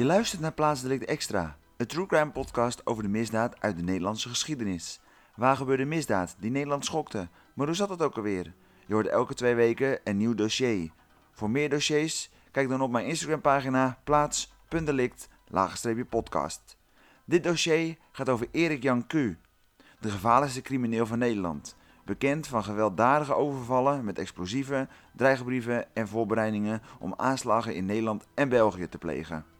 Je luistert naar Plaatsdelict Extra, een true crime podcast over de misdaad uit de Nederlandse geschiedenis. Waar gebeurde misdaad die Nederland schokte? Maar hoe zat het ook alweer? Je hoort elke twee weken een nieuw dossier. Voor meer dossiers, kijk dan op mijn Instagram pagina plaats.delict podcast. Dit dossier gaat over Erik Jan Q, de gevaarlijkste crimineel van Nederland. Bekend van gewelddadige overvallen met explosieven, dreigbrieven en voorbereidingen om aanslagen in Nederland en België te plegen.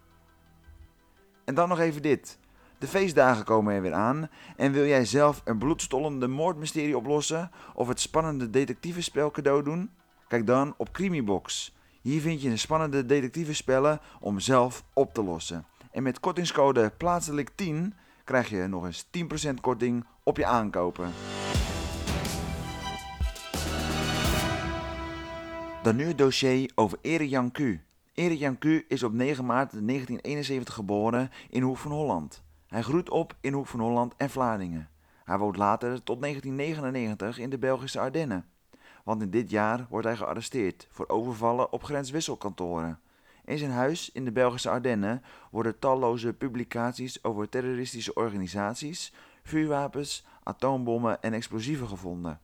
En dan nog even dit. De feestdagen komen er weer aan en wil jij zelf een bloedstollende moordmysterie oplossen of het spannende detectivespel cadeau doen? Kijk dan op Crimibox. Hier vind je een spannende detectivespellen om zelf op te lossen. En met kortingscode plaatselijk 10 krijg je nog eens 10% korting op je aankopen. Dan nu het dossier over Erik Jan Q. Erik Jan Q is op 9 maart 1971 geboren in Hoek van Holland. Hij groeit op in Hoek van Holland en Vlaardingen. Hij woont later tot 1999 in de Belgische Ardennen. Want in dit jaar wordt hij gearresteerd voor overvallen op grenswisselkantoren. In zijn huis in de Belgische Ardennen worden talloze publicaties over terroristische organisaties, vuurwapens, atoombommen en explosieven gevonden.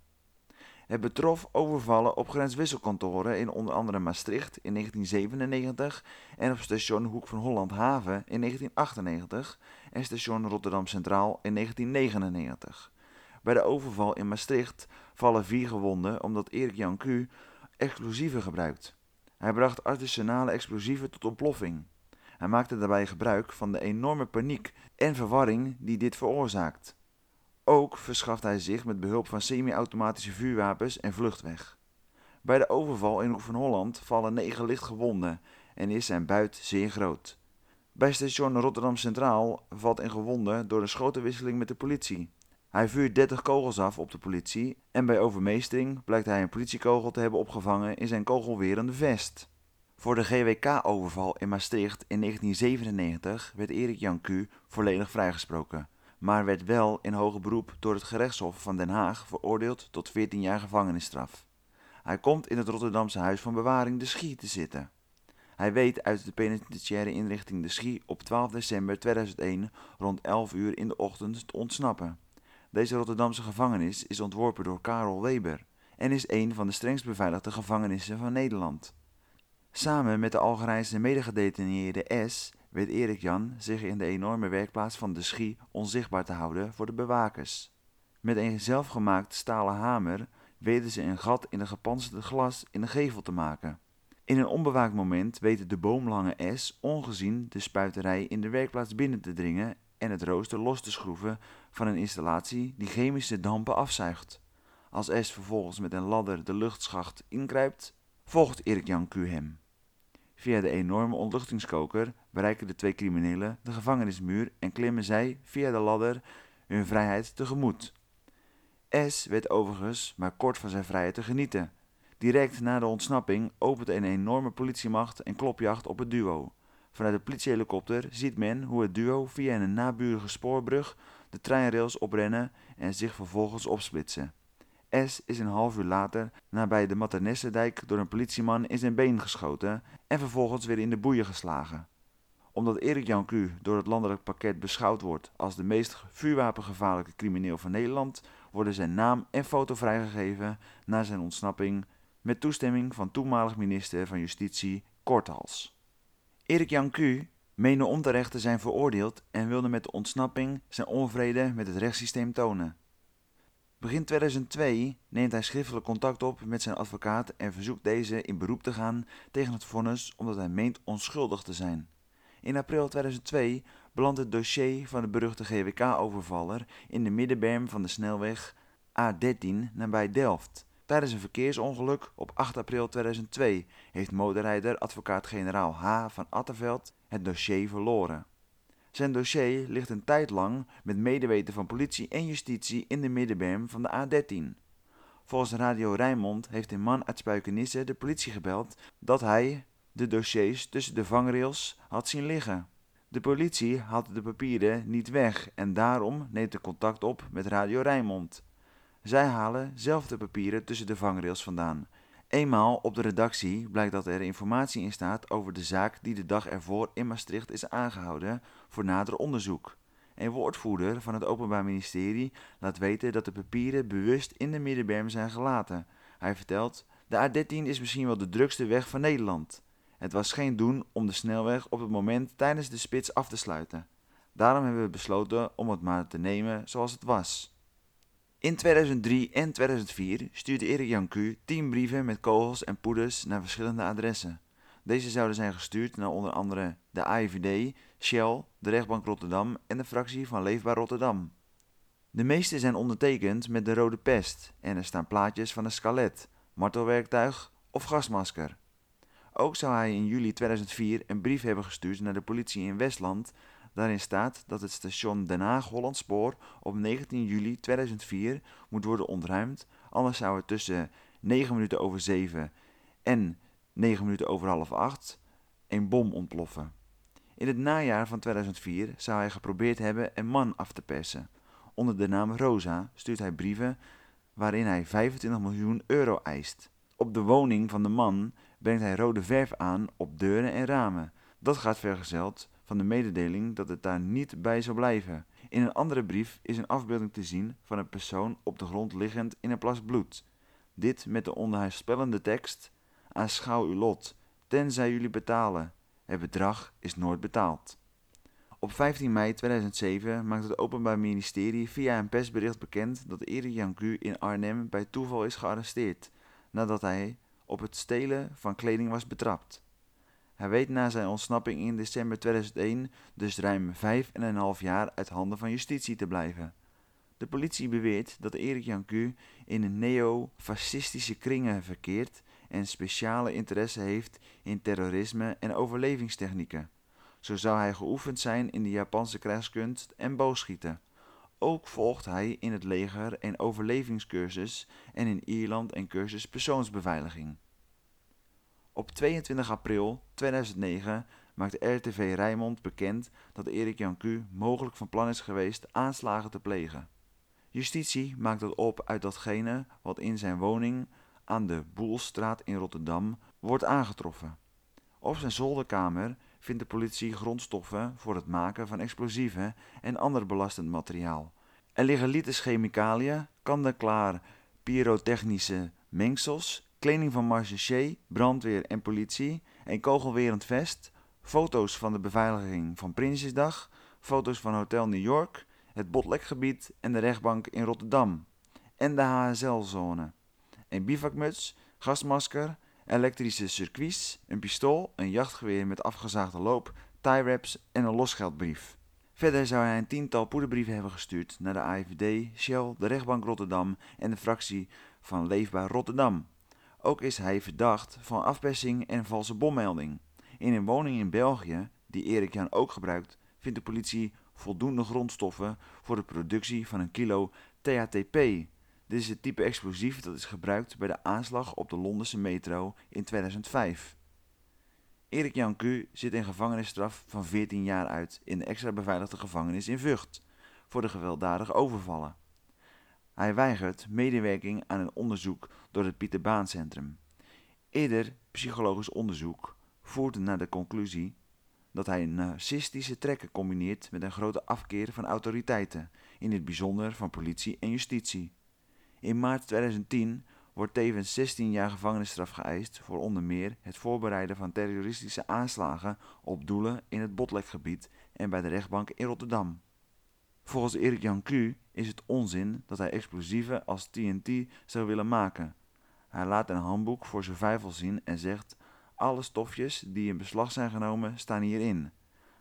Het betrof overvallen op grenswisselkantoren in onder andere Maastricht in 1997 en op station Hoek van Holland Haven in 1998 en station Rotterdam Centraal in 1999. Bij de overval in Maastricht vallen vier gewonden omdat Erik Jan Q explosieven gebruikt. Hij bracht artisanale explosieven tot ontploffing. Hij maakte daarbij gebruik van de enorme paniek en verwarring die dit veroorzaakt. Ook verschaft hij zich met behulp van semi-automatische vuurwapens en vluchtweg. Bij de overval in Hoek van Holland vallen negen lichtgewonden en is zijn buit zeer groot. Bij station Rotterdam Centraal valt een gewonde door een schotenwisseling met de politie. Hij vuurt 30 kogels af op de politie en bij overmeestering blijkt hij een politiekogel te hebben opgevangen in zijn kogelwerende vest. Voor de GWK-overval in Maastricht in 1997 werd Erik Jan Q volledig vrijgesproken maar werd wel in hoger beroep door het gerechtshof van Den Haag veroordeeld tot 14 jaar gevangenisstraf. Hij komt in het Rotterdamse Huis van Bewaring de Schie te zitten. Hij weet uit de penitentiaire inrichting de Schie op 12 december 2001 rond 11 uur in de ochtend te ontsnappen. Deze Rotterdamse gevangenis is ontworpen door Karel Weber en is een van de strengst beveiligde gevangenissen van Nederland. Samen met de Algerijnse medegedetineerde S weet Erik Jan zich in de enorme werkplaats van de Schie onzichtbaar te houden voor de bewakers. Met een zelfgemaakt stalen hamer weten ze een gat in een gepantserde glas in de gevel te maken. In een onbewaakt moment weten de boomlange S ongezien de spuiterij in de werkplaats binnen te dringen en het rooster los te schroeven van een installatie die chemische dampen afzuigt. Als S vervolgens met een ladder de luchtschacht inkruipt, volgt Erik Jan Q hem. Via de enorme ontluchtingskoker bereiken de twee criminelen de gevangenismuur en klimmen zij via de ladder hun vrijheid tegemoet. S weet overigens maar kort van zijn vrijheid te genieten. Direct na de ontsnapping opent een enorme politiemacht een klopjacht op het duo. Vanuit de politiehelikopter ziet men hoe het duo via een naburige spoorbrug de treinrails oprennen en zich vervolgens opsplitsen. S is een half uur later nabij de Maternessendijk door een politieman in zijn been geschoten en vervolgens weer in de boeien geslagen. Omdat Erik Jan Q door het landelijk pakket beschouwd wordt als de meest vuurwapengevaarlijke crimineel van Nederland, worden zijn naam en foto vrijgegeven na zijn ontsnapping met toestemming van toenmalig minister van Justitie Korthals. Erik Jan Q meende onterecht te zijn veroordeeld en wilde met de ontsnapping zijn onvrede met het rechtssysteem tonen. Begin 2002 neemt hij schriftelijk contact op met zijn advocaat en verzoekt deze in beroep te gaan tegen het vonnis omdat hij meent onschuldig te zijn. In april 2002 belandt het dossier van de beruchte GWK-overvaller in de middenberm van de snelweg A13 nabij Delft. Tijdens een verkeersongeluk op 8 april 2002 heeft motorrijder advocaat-generaal H. van Attenveld het dossier verloren. Zijn dossier ligt een tijd lang met medeweten van politie en justitie in de middenberm van de A13. Volgens Radio Rijnmond heeft een man uit Spuikenisse de politie gebeld dat hij de dossiers tussen de vangrails had zien liggen. De politie had de papieren niet weg en daarom neemt de contact op met Radio Rijnmond. Zij halen zelf de papieren tussen de vangrails vandaan Eenmaal op de redactie blijkt dat er informatie in staat over de zaak die de dag ervoor in Maastricht is aangehouden voor nader onderzoek. Een woordvoerder van het Openbaar Ministerie laat weten dat de papieren bewust in de middenberm zijn gelaten. Hij vertelt: De A13 is misschien wel de drukste weg van Nederland. Het was geen doen om de snelweg op het moment tijdens de spits af te sluiten. Daarom hebben we besloten om het maar te nemen zoals het was. In 2003 en 2004 stuurde Erik Jan Q 10 brieven met kogels en poeders naar verschillende adressen. Deze zouden zijn gestuurd naar onder andere de AIVD, Shell, de rechtbank Rotterdam en de fractie van Leefbaar Rotterdam. De meeste zijn ondertekend met de rode pest en er staan plaatjes van een skelet, martelwerktuig of gasmasker. Ook zou hij in juli 2004 een brief hebben gestuurd naar de politie in Westland. Daarin staat dat het station Den Haag-Hollandspoor op 19 juli 2004 moet worden ontruimd, anders zou er tussen 9 minuten over 7 en 9 minuten over half 8 een bom ontploffen. In het najaar van 2004 zou hij geprobeerd hebben een man af te persen. Onder de naam Rosa stuurt hij brieven waarin hij 25 miljoen euro eist. Op de woning van de man brengt hij rode verf aan op deuren en ramen. Dat gaat vergezeld van de mededeling dat het daar niet bij zal blijven. In een andere brief is een afbeelding te zien van een persoon op de grond liggend in een plas bloed. Dit met de onheilspellende tekst: Aanschouw uw lot, tenzij jullie betalen. Het bedrag is nooit betaald. Op 15 mei 2007 maakt het Openbaar Ministerie via een persbericht bekend dat Erik Janku in Arnhem bij toeval is gearresteerd, nadat hij op het stelen van kleding was betrapt. Hij weet na zijn ontsnapping in december 2001 dus ruim vijf en een half jaar uit handen van justitie te blijven. De politie beweert dat Erik Janku in neo-fascistische kringen verkeert en speciale interesse heeft in terrorisme en overlevingstechnieken. Zo zou hij geoefend zijn in de Japanse krijgskunst en boogschieten. Ook volgt hij in het leger een overlevingscursus en in Ierland een cursus persoonsbeveiliging. Op 22 april 2009 maakte RTV Rijnmond bekend dat Erik Jan Q mogelijk van plan is geweest aanslagen te plegen. Justitie maakt dat op uit datgene wat in zijn woning aan de Boelstraat in Rotterdam wordt aangetroffen. Op zijn zolderkamer vindt de politie grondstoffen voor het maken van explosieven en ander belastend materiaal. Er liggen liters chemicaliën, kant-en-klaar pyrotechnische mengsels, kleding van marechaussee, brandweer en politie, een kogelwerend vest, foto's van de beveiliging van Prinsjesdag, foto's van Hotel New York, het Botlekgebied en de rechtbank in Rotterdam en de HSL-zone. Een bivakmuts, gasmasker, elektrische circuits, een pistool, een jachtgeweer met afgezaagde loop, tie wraps en een losgeldbrief. Verder zou hij een tiental poederbrieven hebben gestuurd naar de AIVD, Shell, de rechtbank Rotterdam en de fractie van Leefbaar Rotterdam. Ook is hij verdacht van afpersing en valse bommelding. In een woning in België, die Erik Jan ook gebruikt, vindt de politie voldoende grondstoffen voor de productie van een kilo THTP. Dit is het type explosief dat is gebruikt bij de aanslag op de Londense metro in 2005. Erik Jan Q zit een gevangenisstraf van 14 jaar uit in de extra beveiligde gevangenis in Vught voor de gewelddadige overvallen. Hij weigert medewerking aan een onderzoek door het Pieter Baan Centrum. Eerder psychologisch onderzoek voert naar de conclusie dat hij narcistische trekken combineert met een grote afkeer van autoriteiten, in het bijzonder van politie en justitie. In maart 2010 wordt tevens 16 jaar gevangenisstraf geëist voor onder meer het voorbereiden van terroristische aanslagen op doelen in het Botlekgebied en bij de rechtbank in Rotterdam. Volgens Erik Jan Q is het onzin dat hij explosieven als TNT zou willen maken. Hij laat een handboek voor survival zien en zegt: Alle stofjes die in beslag zijn genomen staan hierin.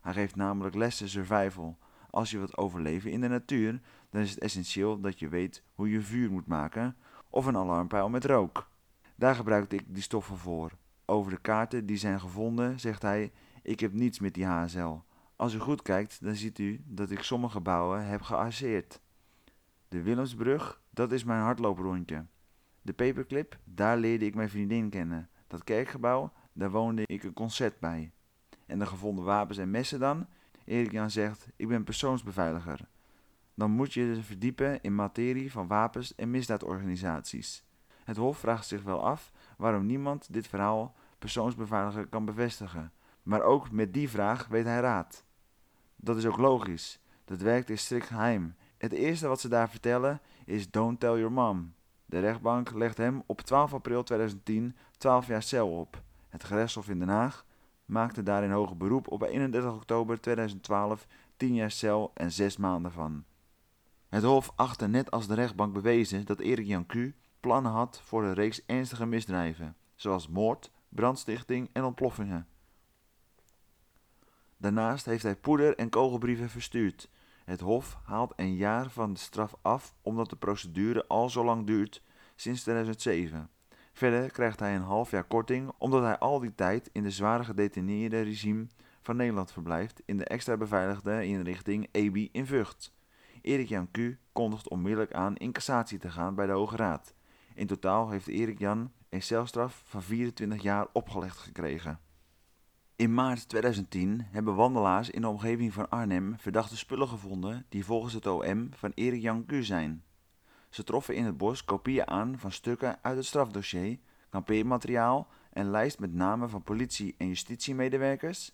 Hij geeft namelijk lessen survival. Als je wilt overleven in de natuur, dan is het essentieel dat je weet hoe je vuur moet maken of een alarmpeil met rook. Daar gebruikte ik die stoffen voor. Over de kaarten die zijn gevonden zegt hij: Ik heb niets met die HSL. Als u goed kijkt, dan ziet u dat ik sommige gebouwen heb gearseerd. De Willemsbrug, dat is mijn hardlooprondje. De Paperclip, daar leerde ik mijn vriendin kennen. Dat kerkgebouw, daar woonde ik een concert bij. En de gevonden wapens en messen dan? Erik Jan zegt, ik ben persoonsbeveiliger. Dan moet je je verdiepen in materie van wapens en misdaadorganisaties. Het Hof vraagt zich wel af waarom niemand dit verhaal persoonsbeveiliger kan bevestigen. Maar ook met die vraag weet hij raad. Dat is ook logisch. Dat werkt is strikt geheim. Het eerste wat ze daar vertellen is Don't tell your mom. De rechtbank legt hem op 12 april 2010 12 jaar cel op. Het gerechtshof in Den Haag maakte daarin hoger beroep op 31 oktober 2012 10 jaar cel en 6 maanden van. Het Hof achtte net als de rechtbank bewezen dat Erik Jan Q. plannen had voor een reeks ernstige misdrijven, zoals moord, brandstichting en ontploffingen. Daarnaast heeft hij poeder en kogelbrieven verstuurd. Het Hof haalt een jaar van de straf af omdat de procedure al zo lang duurt, sinds 2007. Verder krijgt hij een half jaar korting omdat hij al die tijd in de zware gedetineerde regime van Nederland verblijft in de extra beveiligde inrichting EBI in Vught. Erik Jan Q kondigt onmiddellijk aan in cassatie te gaan bij de Hoge Raad. In totaal heeft Erik Jan een celstraf van 24 jaar opgelegd gekregen. In maart 2010 hebben wandelaars in de omgeving van Arnhem verdachte spullen gevonden die volgens het OM van Erik Jan Q zijn. Ze troffen in het bos kopieën aan van stukken uit het strafdossier, kampeermateriaal en lijst met namen van politie- en justitiemedewerkers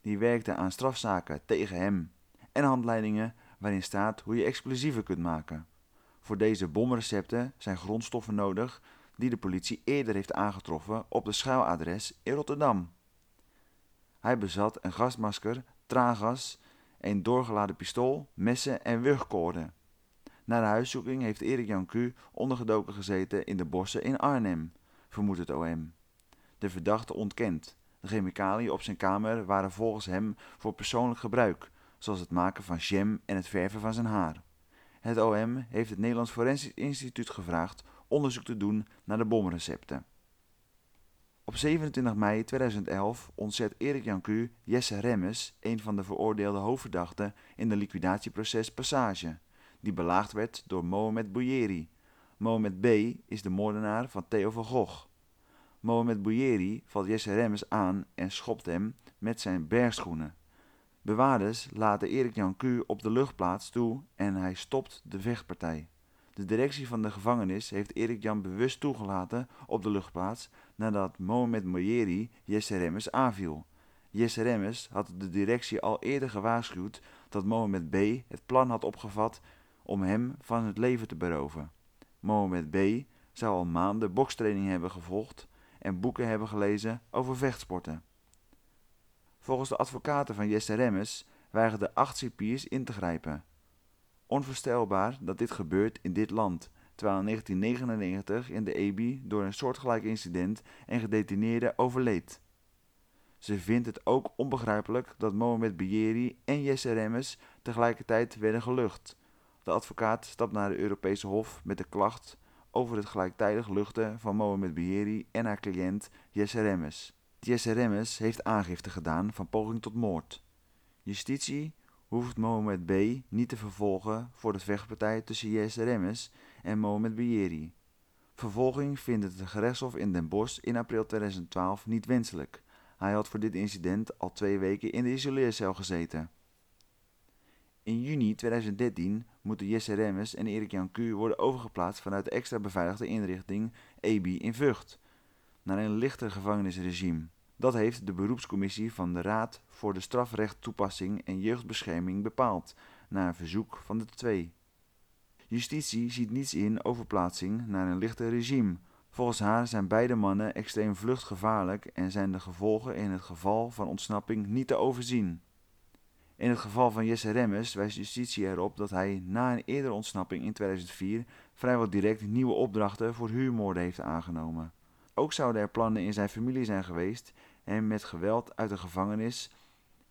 die werkten aan strafzaken tegen hem en handleidingen waarin staat hoe je explosieven kunt maken. Voor deze bomrecepten zijn grondstoffen nodig die de politie eerder heeft aangetroffen op de schuiladres in Rotterdam. Hij bezat een gasmasker, traangas, een doorgeladen pistool, messen en wurgkoorden. Na de huiszoeking heeft Erik Jan Q. ondergedoken gezeten in de bossen in Arnhem, vermoedt het OM. De verdachte ontkent. De chemicaliën op zijn kamer waren volgens hem voor persoonlijk gebruik, zoals het maken van jam en het verven van zijn haar. Het OM heeft het Nederlands Forensisch Instituut gevraagd onderzoek te doen naar de bomrecepten. Op 27 mei 2011 ontzet Erik Jan Q. Jesse Remmes, een van de veroordeelde hoofdverdachten in de liquidatieproces Passage, die belaagd werd door Mohamed Bouyeri. Mohamed B. is de moordenaar van Theo van Gogh. Mohamed Bouyeri valt Jesse Remmes aan en schopt hem met zijn bergschoenen. Bewaarders laten Erik Jan Q. op de luchtplaats toe en hij stopt de vechtpartij. De directie van de gevangenis heeft Erik Jan bewust toegelaten op de luchtplaats nadat Mohamed Moyeri Jesse Remmes aanviel. Jesse had de directie al eerder gewaarschuwd dat Mohamed B. het plan had opgevat om hem van het leven te beroven. Mohamed B. zou al maanden bokstraining hebben gevolgd en boeken hebben gelezen over vechtsporten. Volgens de advocaten van Jesse Remmes weigerden acht cipiers in te grijpen. Onvoorstelbaar dat dit gebeurt in dit land, terwijl in 1999 in de EBI door een soortgelijk incident een gedetineerde overleed. Ze vindt het ook onbegrijpelijk dat Mohamed Bieri en Jesse Remmes tegelijkertijd werden gelucht. De advocaat stapt naar de Europese Hof met de klacht over het gelijktijdig luchten van Mohamed Bieri en haar cliënt Jesse Remmes. Jesse Remmes heeft aangifte gedaan van poging tot moord. Justitie hoeft Mohamed B. niet te vervolgen voor de vechtpartij tussen Jesse Remmes en Mohamed Bieri. Vervolging vindt het gerechtshof in Den Bosch in april 2012 niet wenselijk. Hij had voor dit incident al twee weken in de isoleercel gezeten. In juni 2013 moeten Jesse Remmes en Erik Jan Q worden overgeplaatst vanuit de extra beveiligde inrichting EBI in Vught naar een lichter gevangenisregime. Dat heeft de beroepscommissie van de Raad voor de Strafrechttoepassing en Jeugdbescherming bepaald, na verzoek van de twee. Justitie ziet niets in overplaatsing naar een lichter regime. Volgens haar zijn beide mannen extreem vluchtgevaarlijk en zijn de gevolgen in het geval van ontsnapping niet te overzien. In het geval van Jesse Remmes wijst justitie erop dat hij na een eerdere ontsnapping in 2004 vrijwel direct nieuwe opdrachten voor huurmoorden heeft aangenomen. Ook zouden er plannen in zijn familie zijn geweest hem met geweld uit de gevangenis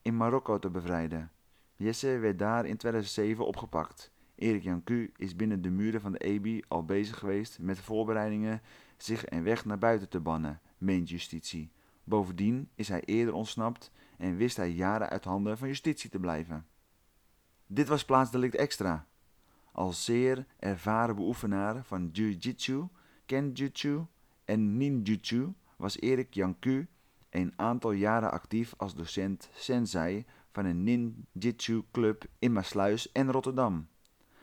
in Marokko te bevrijden. Jesse werd daar in 2007 opgepakt. Erik Jan Q is binnen de muren van de EBI al bezig geweest met voorbereidingen zich een weg naar buiten te bannen, meent justitie. Bovendien is hij eerder ontsnapt en wist hij jaren uit handen van justitie te blijven. Dit was plaatsdelict extra. Als zeer ervaren beoefenaar van jiu-jitsu, kenjutsu en ninjutsu was Erik Jan Q een aantal jaren actief als docent sensei van een ninjitsu club in Maasluis en Rotterdam,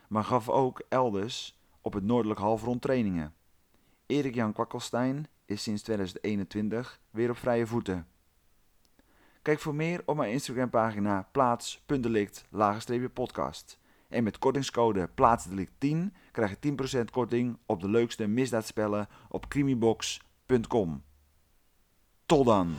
maar gaf ook elders op het noordelijk halfrond trainingen. Erik Jan Kwakkelstein is sinds 2021 weer op vrije voeten. Kijk voor meer op mijn Instagram pagina plaats.delict-podcast. En met kortingscode plaatsdelict10 krijg je 10% korting op de leukste misdaadspellen op crimibox.com. Tot dan!